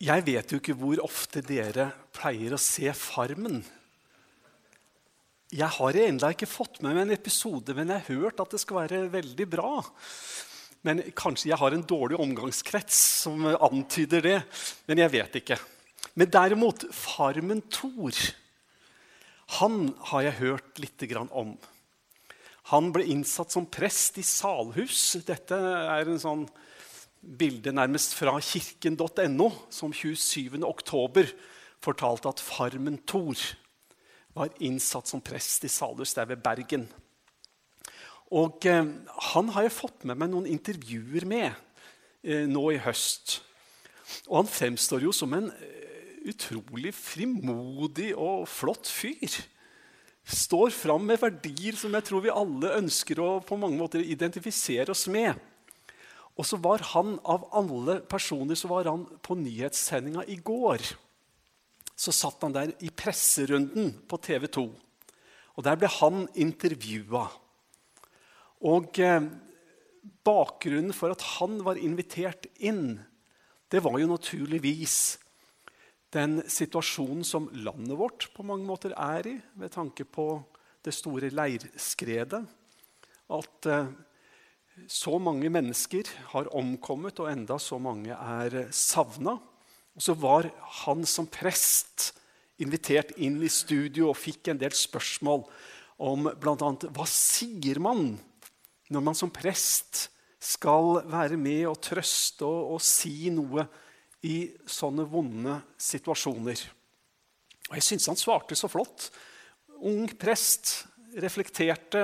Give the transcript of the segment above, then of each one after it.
Jeg vet jo ikke hvor ofte dere pleier å se Farmen. Jeg har ennå ikke fått med meg en episode, men jeg har hørt at det skal være veldig bra. Men Kanskje jeg har en dårlig omgangskrets som antyder det. Men jeg vet ikke. Men derimot, Farmen Thor, han har jeg hørt litt om. Han ble innsatt som prest i Salhus. Dette er en sånn bilde nærmest fra kirken.no, som 27. oktober fortalte at farmen Thor var innsatt som prest i Salhus der ved Bergen. Og eh, Han har jeg fått med meg noen intervjuer med eh, nå i høst. Og han fremstår jo som en eh, utrolig frimodig og flott fyr. Står fram med verdier som jeg tror vi alle ønsker å på mange måter identifisere oss med. Og så var han av alle personer så var han på nyhetssendinga i går. Så satt han der i presserunden på TV 2. Og der ble han intervjua. Og eh, bakgrunnen for at han var invitert inn, det var jo naturligvis den situasjonen som landet vårt på mange måter er i, med tanke på det store leirskredet. At eh, så mange mennesker har omkommet, og enda så mange er savna. Og så var han som prest invitert inn i studio og fikk en del spørsmål om bl.a. hva sier man når man som prest skal være med og trøste og, og si noe i sånne vonde situasjoner. Og Jeg syns han svarte så flott. Ung prest, reflekterte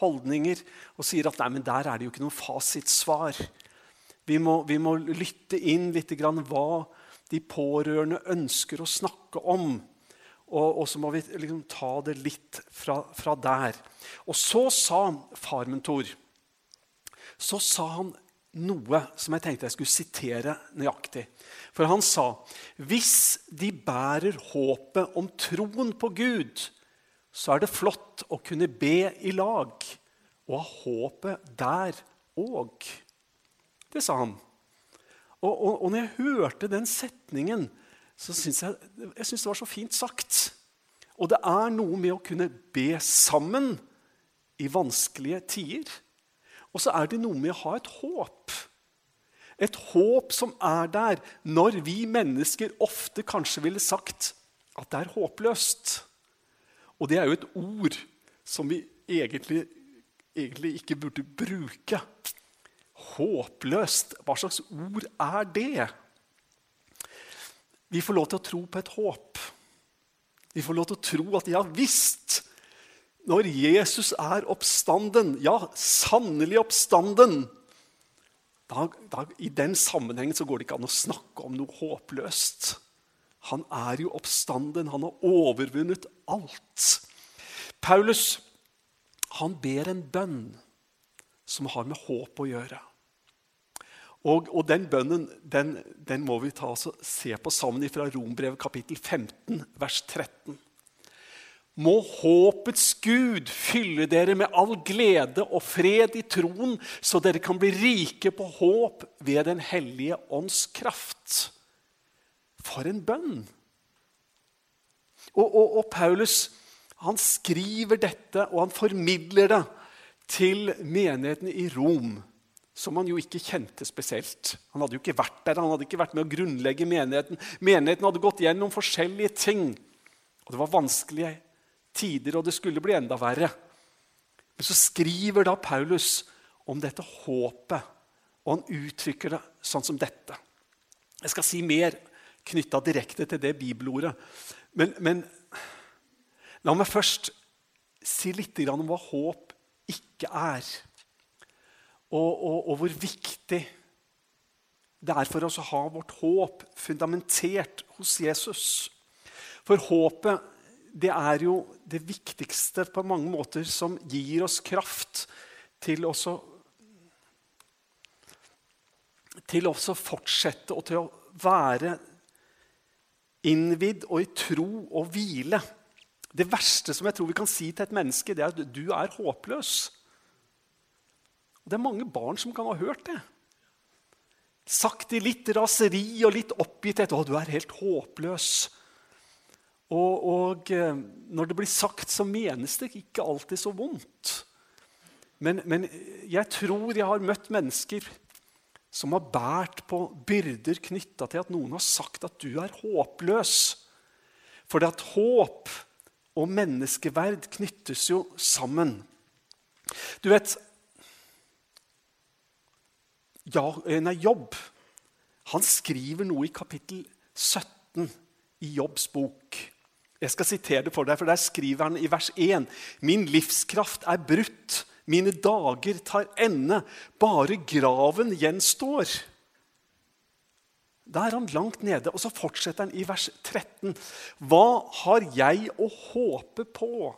holdninger og sier at nei, men der er det jo ikke noe fasitsvar. Vi må, vi må lytte inn litt grann hva de pårørende ønsker å snakke om. Og, og så må vi liksom ta det litt fra, fra der. Og så sa far Tor Så sa han noe som jeg tenkte jeg skulle sitere nøyaktig. For han sa hvis de bærer håpet om troen på Gud, så er det flott å kunne be i lag og ha håpet der òg. Det sa han. Og, og, og, når jeg hørte den setningen, så syns jeg, jeg synes det var så fint sagt. Og det er noe med å kunne be sammen i vanskelige tider. Og så er det noe med å ha et håp. Et håp som er der når vi mennesker ofte kanskje ville sagt at det er håpløst. Og det er jo et ord som vi egentlig, egentlig ikke burde bruke. Håpløst. Hva slags ord er det? Vi får lov til å tro på et håp. Vi får lov til å tro at ja visst, når Jesus er oppstanden, ja, sannelig oppstanden da, da, I den sammenhengen så går det ikke an å snakke om noe håpløst. Han er jo oppstanden. Han har overvunnet alt. Paulus han ber en bønn som har med håp å gjøre. Og, og den bønnen den, den, må vi ta se på sammen fra Rombrevet kapittel 15, vers 13. Må håpets Gud fylle dere med all glede og fred i troen, så dere kan bli rike på håp ved Den hellige ånds kraft. For en bønn! Og, og, og Paulus han skriver dette, og han formidler det til menigheten i Rom, som han jo ikke kjente spesielt. Han hadde jo ikke vært der, han hadde ikke vært med å grunnlegge menigheten. Menigheten hadde gått gjennom forskjellige ting, og det var vanskelige tider, og det skulle bli enda verre. Men så skriver da Paulus om dette håpet, og han uttrykker det sånn som dette. Jeg skal si mer knytta direkte til det bibelordet. Men, men, la meg først si litt om hva håp ikke er. Og, og, og hvor viktig det er for oss å ha vårt håp fundamentert hos Jesus. For håpet det er jo det viktigste på mange måter som gir oss kraft til å til å fortsette og til å være innvidd og i tro og hvile. Det verste som jeg tror vi kan si til et menneske, det er at du er håpløs. Det er mange barn som kan ha hørt det. Sagt i litt raseri og litt oppgitthet. 'Å, du er helt håpløs.' Og, og, eh, når det blir sagt, så menes det ikke alltid så vondt. Men, men jeg tror jeg har møtt mennesker som har båret på byrder knytta til at noen har sagt at du er håpløs. For at håp og menneskeverd knyttes jo sammen. Du vet ja, eh, nei, Jobb han skriver noe i kapittel 17 i Jobbs bok. Jeg skal sitere det for deg, for Der skriver han i vers 1.: Min livskraft er brutt, mine dager tar ende, bare graven gjenstår. Da er han langt nede, og så fortsetter han i vers 13. Hva har jeg å håpe på?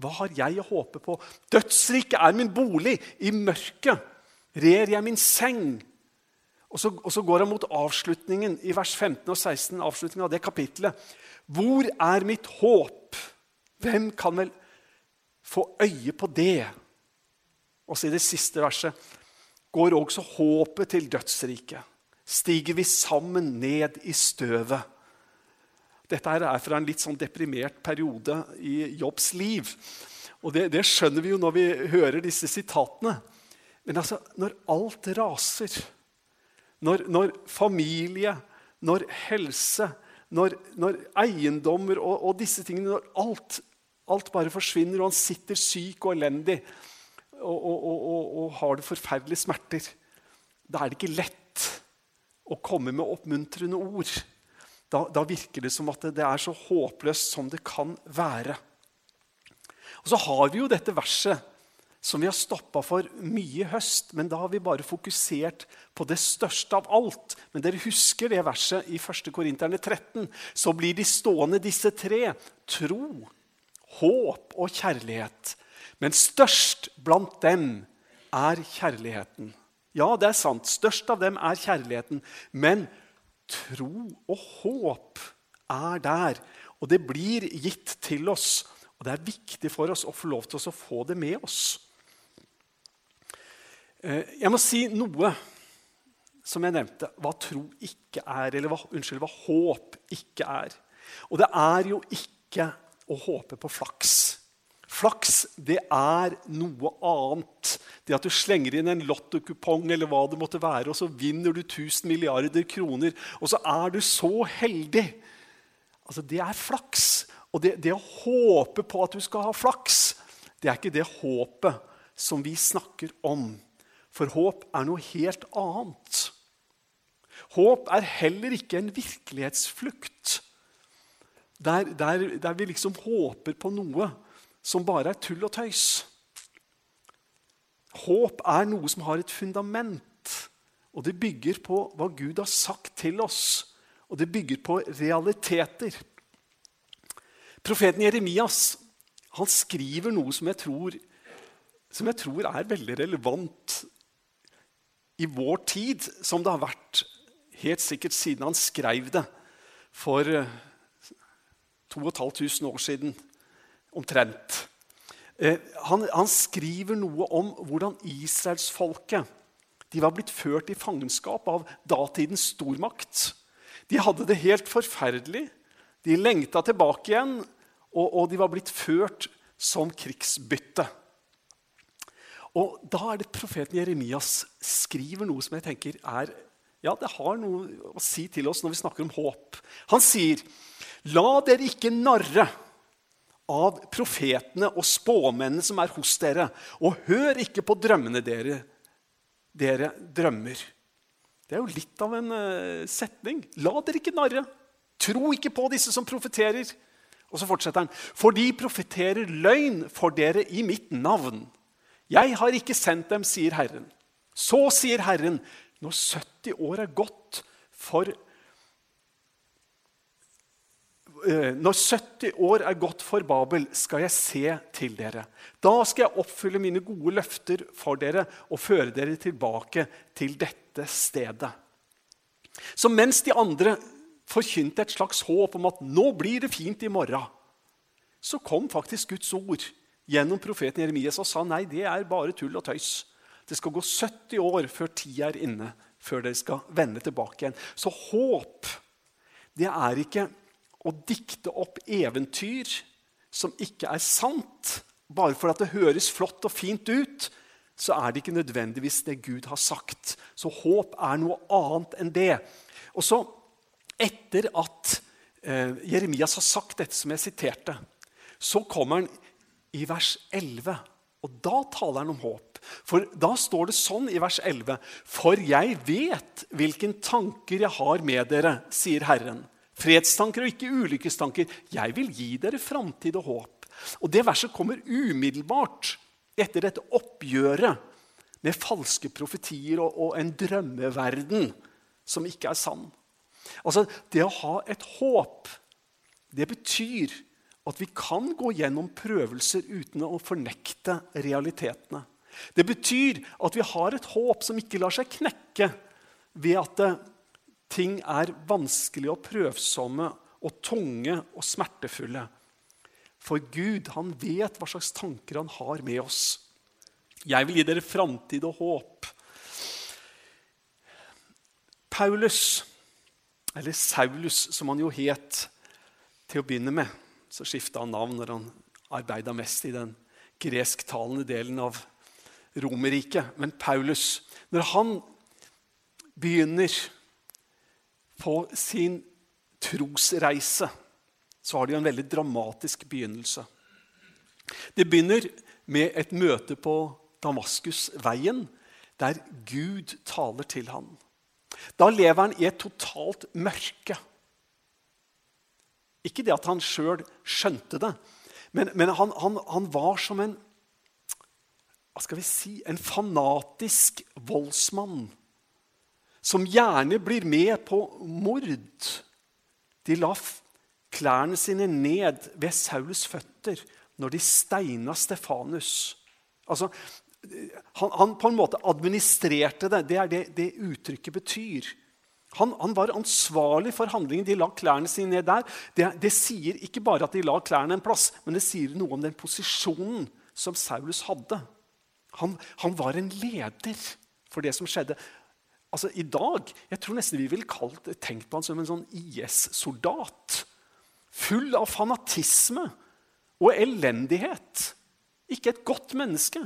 Hva har jeg å håpe på? Dødsriket er min bolig. I mørket rer jeg min seng. Og så, og så, går han mot avslutningen i vers 15 og 16 avslutningen av det kapitlet. Hvor er mitt håp? Hvem kan vel få øye på det? Og så i det siste verset går også håpet til dødsriket. Stiger vi sammen ned i støvet? Dette er fra en litt sånn deprimert periode i Jobbs liv. Og det, det skjønner vi jo når vi hører disse sitatene. Men altså, når alt raser når, når familie, når helse, når, når eiendommer og, og, disse tingene Når alt, alt, bare forsvinner, og han sitter syk og elendig og, og, og har det forferdelige smerter, da er det ikke lett å komme med oppmuntrende ord. Da, da, virker det som at det, det er så håpløst som det kan være. Og Så har vi jo dette verset som vi har stoppa for mye i høst, men da har vi bare fokusert på det største av alt. Men dere husker det verset i 1. Korinterne 13. Så blir de stående, disse tre. Tro, håp og kjærlighet. Men størst blant dem er kjærligheten. Ja, det er sant. Størst av dem er kjærligheten. Men tro og håp er der. Og det blir gitt til oss. Og det er viktig for oss å få lov til å få det med oss. Eh, jeg må si noe som jeg nevnte, hva tro ikke er, eller hva, unnskyld, hva håp ikke er. Og det er jo ikke å håpe på flaks. Flaks det er noe annet. Det at du slenger inn en lottokupong, eller hva det måtte være, og så vinner du 1000 milliarder kroner, og så er du så heldig. Altså, Det er flaks. Og det, det å håpe på at du skal ha flaks, det er ikke det håpet som vi snakker om. For håp er noe helt annet. Håp er heller ikke en virkelighetsflukt. Der, der, der, vi liksom håper på noe som bare er tull og tøys. Håp er noe som har et fundament, og det bygger på hva Gud har sagt til oss. Og det bygger på realiteter. Profeten Jeremias han skriver noe som jeg tror, som jeg tror er veldig relevant i vår tid som det har vært helt sikkert siden han skrev det for 2500 eh, år siden, omtrent. Eh, han, han, skriver noe om hvordan israelsfolket var blitt ført i fangenskap av datidens stormakt. De hadde det helt forferdelig. De lengta tilbake igjen, og, og de var blitt ført som krigsbytte. Og Da er det profeten Jeremias skriver noe som jeg tenker er, ja, det har noe å si til oss når vi snakker om håp. Han sier, 'La dere ikke narre av profetene og spåmennene som er hos dere,' 'og hør ikke på drømmene dere, dere drømmer.' Det er jo litt av en uh, setning. La dere ikke narre. Tro ikke på disse som profeterer. Og så fortsetter han. For de profeterer løgn for dere i mitt navn. 'Jeg har ikke sendt dem', sier Herren. Så sier Herren, når 70 år er gått for eh, når 70 år er gått for Babel, skal jeg se til dere. Da skal jeg oppfylle mine gode løfter for dere og føre dere tilbake til dette stedet. Så mens de andre forkynte et slags håp om at nå blir det fint i morgen, så kom faktisk Guds ord gjennom profeten Jeremias og sa nei, det er bare tull og tøys. Det skal gå 70 år før tida er inne, før dere skal vende tilbake igjen. Så håp, det er ikke å dikte opp eventyr som ikke er sant. Bare for at det høres flott og fint ut, så er det ikke nødvendigvis det Gud har sagt. Så håp er noe annet enn det. Og så, etter at eh, Jeremias har sagt dette som jeg siterte, så kommer han i vers 11. Og da taler han om håp. For da står det sånn i vers 11.: For jeg vet hvilken tanker jeg har med dere, sier Herren. Fredstanker og ikke ulykkestanker. Jeg vil gi dere framtid og håp. Og Det verset kommer umiddelbart etter dette oppgjøret med falske profetier og, og en drømmeverden som ikke er sann. Altså, Det å ha et håp, det betyr at vi kan gå gjennom prøvelser uten å fornekte realitetene. Det betyr at vi har et håp som ikke lar seg knekke ved at eh, ting er vanskelige og prøvsomme og tunge og smertefulle. For Gud han vet hva slags tanker han har med oss. Jeg vil gi dere framtid og håp. Paulus, eller Saulus, som han jo het til å begynne med Så skifta han navn når han arbeida mest i den gresktalende delen av Romerriket. Men Paulus, når han begynner på sin trosreise, så har de en veldig dramatisk begynnelse. Det begynner med et møte på Damaskusveien, der Gud taler til ham. Da lever han i et totalt mørke. Ikke det at han sjøl skjønte det, men, men han, han, han, var som en hva skal vi si, en fanatisk voldsmann som gjerne blir med på mord. De la klærne sine ned ved Saulus føtter når de steina Stefanus. Altså, han, han, på en måte administrerte det. Det er det, det uttrykket betyr. Han, han, var ansvarlig for handlingen. De la klærne sine ned der. Det, det, sier ikke bare at de la klærne en plass, men det sier noe om den posisjonen som Saulus hadde. Han, han var en leder for det som skjedde. Altså, I dag jeg tror nesten vi ville kalt, tenkt på han som en sånn IS-soldat. Full av fanatisme og elendighet. Ikke et godt menneske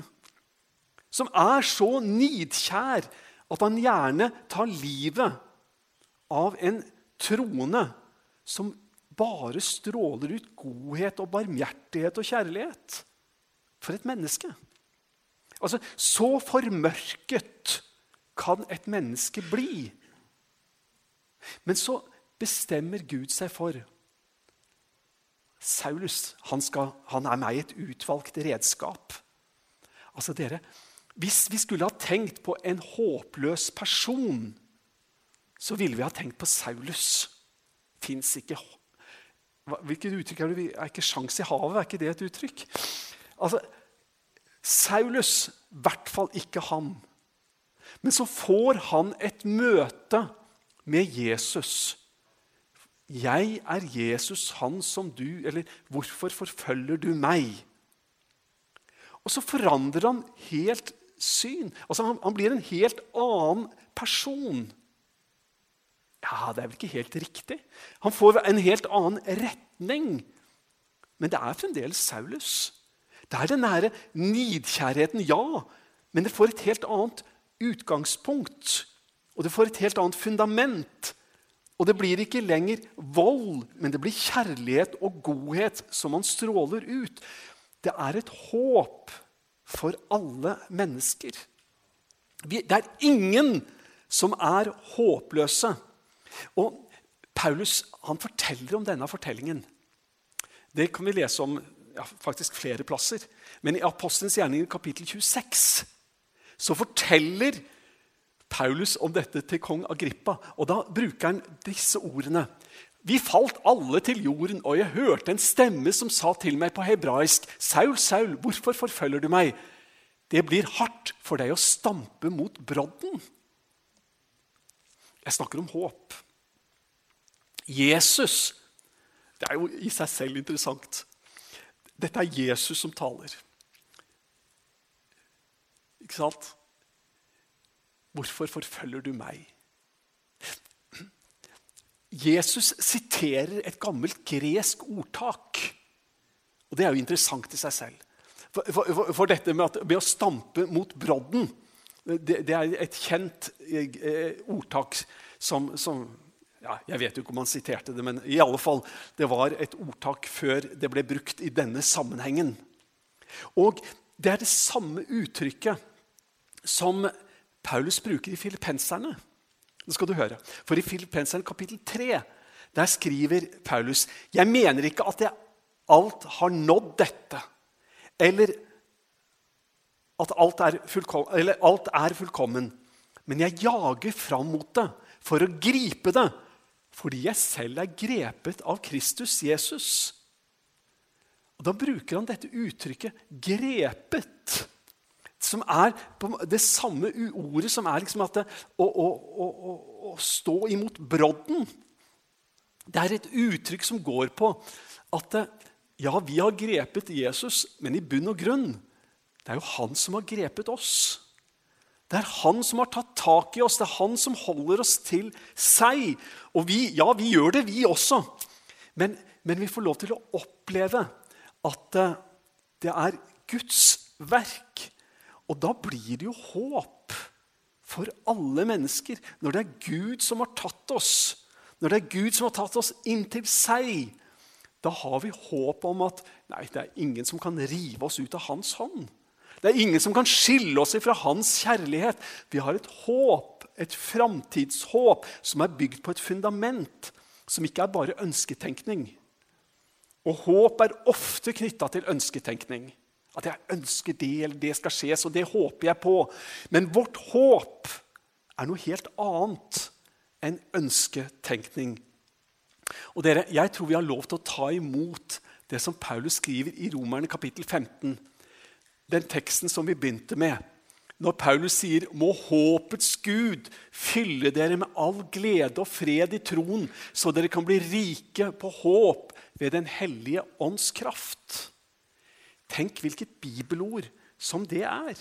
som er så nidkjær at han gjerne tar livet av en troende som bare stråler ut godhet og barmhjertighet og kjærlighet. For et menneske! Altså, Så formørket kan et menneske bli. Men så bestemmer Gud seg for Saulus han, skal, han er meg et utvalgt redskap. Altså dere, hvis vi skulle ha tenkt på en håpløs person, så ville vi ha tenkt på Saulus. Fins ikke Hvilket uttrykk er det? Er ikke sjans i havet? Er ikke det et uttrykk? Altså, Saulus, i hvert fall ikke han. Men så får han et møte med Jesus. Jeg er Jesus, han som du Eller hvorfor forfølger du meg? Og så forandrer han helt syn. Altså, han, han blir en helt annen person. Ja, det er vel ikke helt riktig. Han får en helt annen retning. Men det er fremdeles Saulus. Det er den nære nidkjærheten, ja. Men det får et helt annet utgangspunkt. Og det får et helt annet fundament. Og det blir ikke lenger vold, men det blir kjærlighet og godhet som man stråler ut. Det er et håp for alle mennesker. Det er ingen som er håpløse. Og Paulus han forteller om denne fortellingen. Det kan vi lese om ja, faktisk flere plasser. Men i Apostelens gjerninger kapittel 26 så forteller Paulus om dette til kong Agrippa. Og da bruker han disse ordene. Vi falt alle til jorden, og jeg hørte en stemme som sa til meg på hebraisk.: Saul, Saul, hvorfor forfølger du meg? Det blir hardt for deg å stampe mot brodden. Jeg snakker om håp. Jesus Det er jo i seg selv interessant. Dette er Jesus som taler. Ikke sant? hvorfor forfølger du meg? Jesus siterer et gammelt gresk ordtak. Og Det er jo interessant i seg selv. For, for, for dette med, at, med, å stampe mot brodden det, det er et kjent eh, ordtak som, som ja, Jeg vet jo ikke om han siterte det, men i alle fall, det var et ordtak før det ble brukt i denne sammenhengen. Og det er det samme uttrykket som Paulus bruker i filippenserne. Det skal du høre. For i Filippenseren kapittel 3 der skriver Paulus Jeg mener ikke at jeg alt har nådd dette, eller at alt er, fullkommen, alt er fullkommen, men jeg jager fram mot det for å gripe det, fordi jeg selv er grepet av Kristus Jesus. Og Da bruker han dette uttrykket 'grepet' som er det samme ordet som er liksom at det, å, å, å, å, stå imot brodden. Det er et uttrykk som går på at ja, vi har grepet Jesus, men i bunn og grunn det er jo han som har grepet oss. Det er han som har tatt tak i oss, det er han som holder oss til seg. Og vi, ja, vi gjør det, vi også. Men, men vi får lov til å oppleve at eh, det er Guds verk og da blir det jo håp for alle mennesker når det er Gud som har tatt oss. Når det er Gud som har tatt oss inn til seg. Da har vi håp om at nei, det er ingen som kan rive oss ut av hans hånd. Det er ingen som kan skille oss fra hans kjærlighet. Vi har et håp, et framtidshåp, som er bygd på et fundament som ikke er bare ønsketenkning. Og håp er ofte knytta til ønsketenkning. At jeg ønsker det eller det skal skje, så det håper jeg på. Men vårt håp er noe helt annet enn ønsketenkning. Og dere, Jeg tror vi har lov til å ta imot det som Paulus skriver i Romerne kapittel 15. Den teksten som vi begynte med. Når Paulus sier 'Må håpets Gud fylle dere med all glede og fred i troen', så dere kan bli rike på håp ved Den hellige ånds kraft. Tenk hvilket bibelord som det er.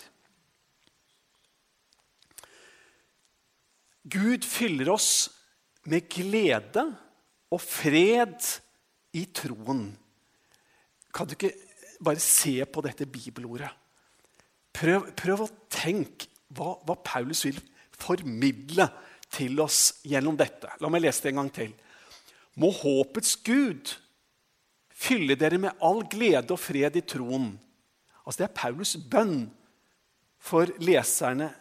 Gud fyller oss med glede og fred i troen. Kan du ikke bare se på dette bibelordet? Prøv, prøv å tenke hva, hva, Paulus vil formidle til oss gjennom dette. La meg lese det en gang til. Må håpets Gud fylle dere med all glede og fred i troen. Altså Det er Paulus' bønn for leserne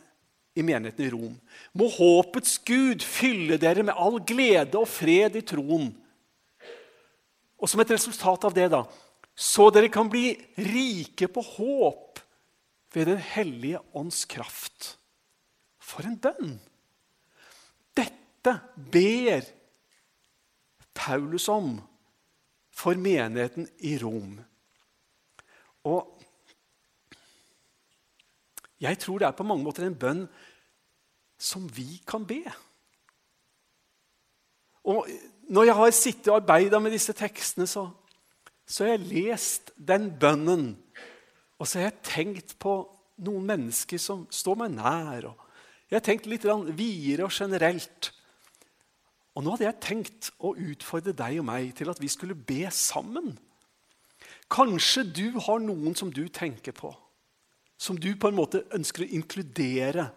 i menigheten i Rom. Må håpets Gud fylle dere med all glede og fred i troen. Og som et resultat av det, da, så dere kan bli rike på håp ved Den hellige ånds kraft. For en bønn! Dette ber Paulus om for menigheten i Rom. Og jeg tror det er på mange måter en bønn som vi kan be. Og når jeg har sittet og arbeida med disse tekstene, så, så, har jeg lest den bønnen. Og så har jeg tenkt på noen mennesker som står meg nær. Jeg har tenkt litt videre og generelt. Og nå hadde jeg tenkt å utfordre deg og meg til at vi skulle be sammen. Kanskje du har noen som du tenker på, som du på en måte ønsker å inkludere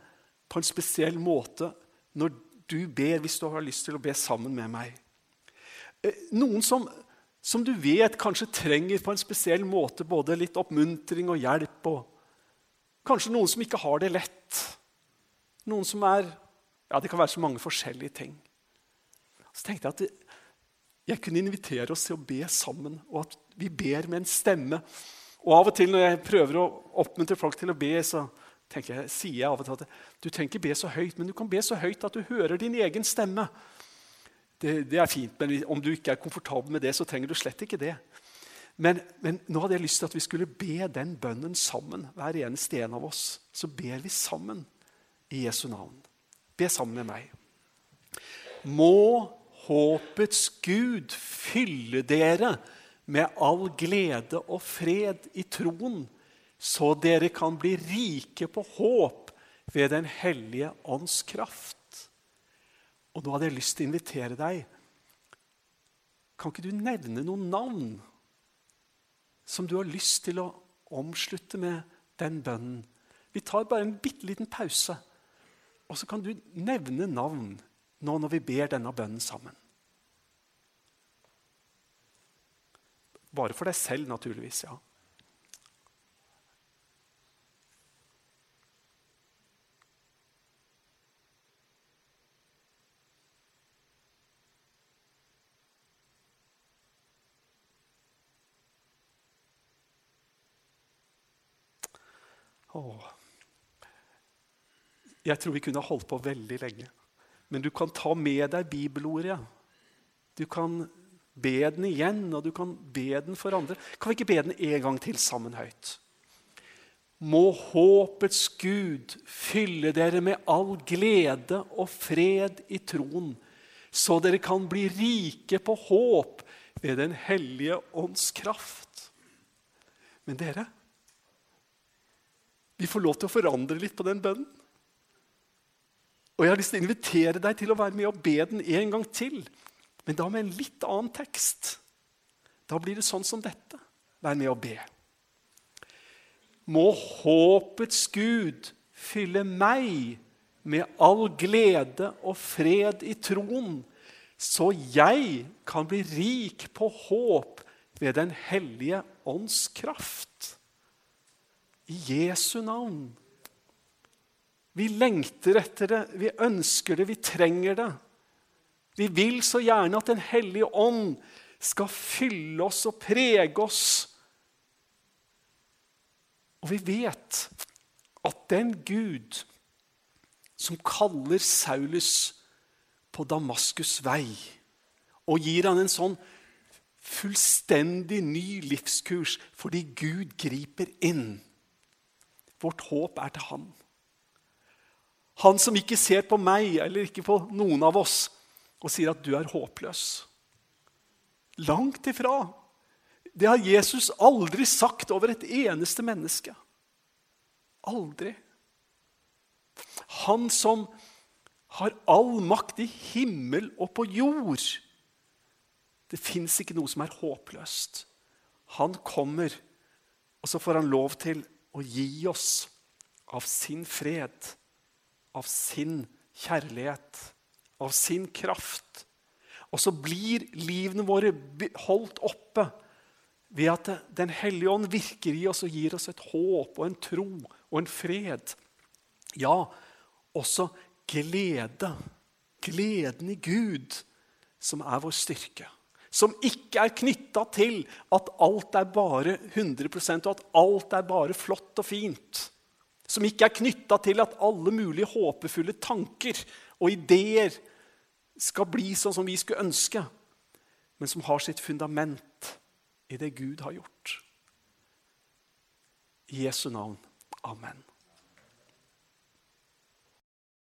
på en spesiell måte når du ber, hvis du har lyst til å be sammen med meg. Eh, noen som, som du vet kanskje trenger på en spesiell måte både litt oppmuntring og hjelp. og Kanskje noen som ikke har det lett. Noen som er Ja, det kan være så mange forskjellige ting. Så tenkte jeg at jeg kunne invitere oss til å be sammen, og at vi ber med en stemme. Og av og til når jeg prøver å oppmuntre folk til å be, så jeg, sier jeg av og til at du trenger ikke be så høyt, men du kan be så høyt at du hører din egen stemme. Det, det er fint, men om du ikke er komfortabel med det, så trenger du slett ikke det. Men, men, nå hadde jeg lyst til at vi skulle be den bønnen sammen. hver eneste en av oss. Så ber vi sammen i Jesu navn. Be sammen med meg. Må håpets Gud fylle dere med all glede og fred i troen, så dere kan bli rike på håp ved Den hellige ånds kraft. Og nå hadde jeg lyst til å invitere deg. Kan ikke du nevne noen navn som du har lyst til å omslutte med den bønnen? Vi tar bare en bitte liten pause, og så kan du nevne navn nå når vi ber denne bønnen sammen. Bare for deg selv, naturligvis. ja. Åh. Jeg tror vi kunne holdt på veldig lenge. Men du kan ta med deg bibelordet. Du kan be den igjen, og du kan be den for andre. Kan vi ikke be den en gang til sammen høyt? Må håpets Gud fylle dere med all glede og fred i troen, så dere kan bli rike på håp ved Den hellige ånds kraft. Men dere, vi får lov til å forandre litt på den bønnen. Og jeg har lyst til å invitere deg til å være med og be den en gang til. Men da med en litt annen tekst. Da blir det sånn som dette. Vær med og be. Må håpets Gud fylle meg med all glede og fred i troen, så jeg kan bli rik på håp ved Den hellige ånds kraft. I Jesu navn. Vi lengter etter det, vi ønsker det, vi trenger det. Vi vil så gjerne at Den hellige ånd skal fylle oss og prege oss. Og vi vet at den Gud som kaller Saulus på Damaskus' vei og gir han en sånn fullstendig ny livskurs fordi Gud griper inn Vårt håp er til Han. Han som ikke ser på meg eller ikke på noen av oss og sier at du er håpløs. Langt ifra. Det har Jesus aldri sagt over et eneste menneske. Aldri. Han som har all makt i himmel og på jord. Det fins ikke noe som er håpløst. Han kommer, og så får han lov til å gi oss av sin fred, av sin kjærlighet, av sin kraft. Og så blir livene våre holdt oppe ved at Den hellige ånd virker i oss og gir oss et håp og en tro og en fred. Ja, også glede. Gleden i Gud, som er vår styrke som ikke er knytta til at alt er bare 100 og at alt er bare flott og fint. Som ikke er knytta til at alle mulige håpefulle tanker og ideer skal bli sånn som vi skulle ønske, men som har sitt fundament i det Gud har gjort. I Jesu navn. Amen.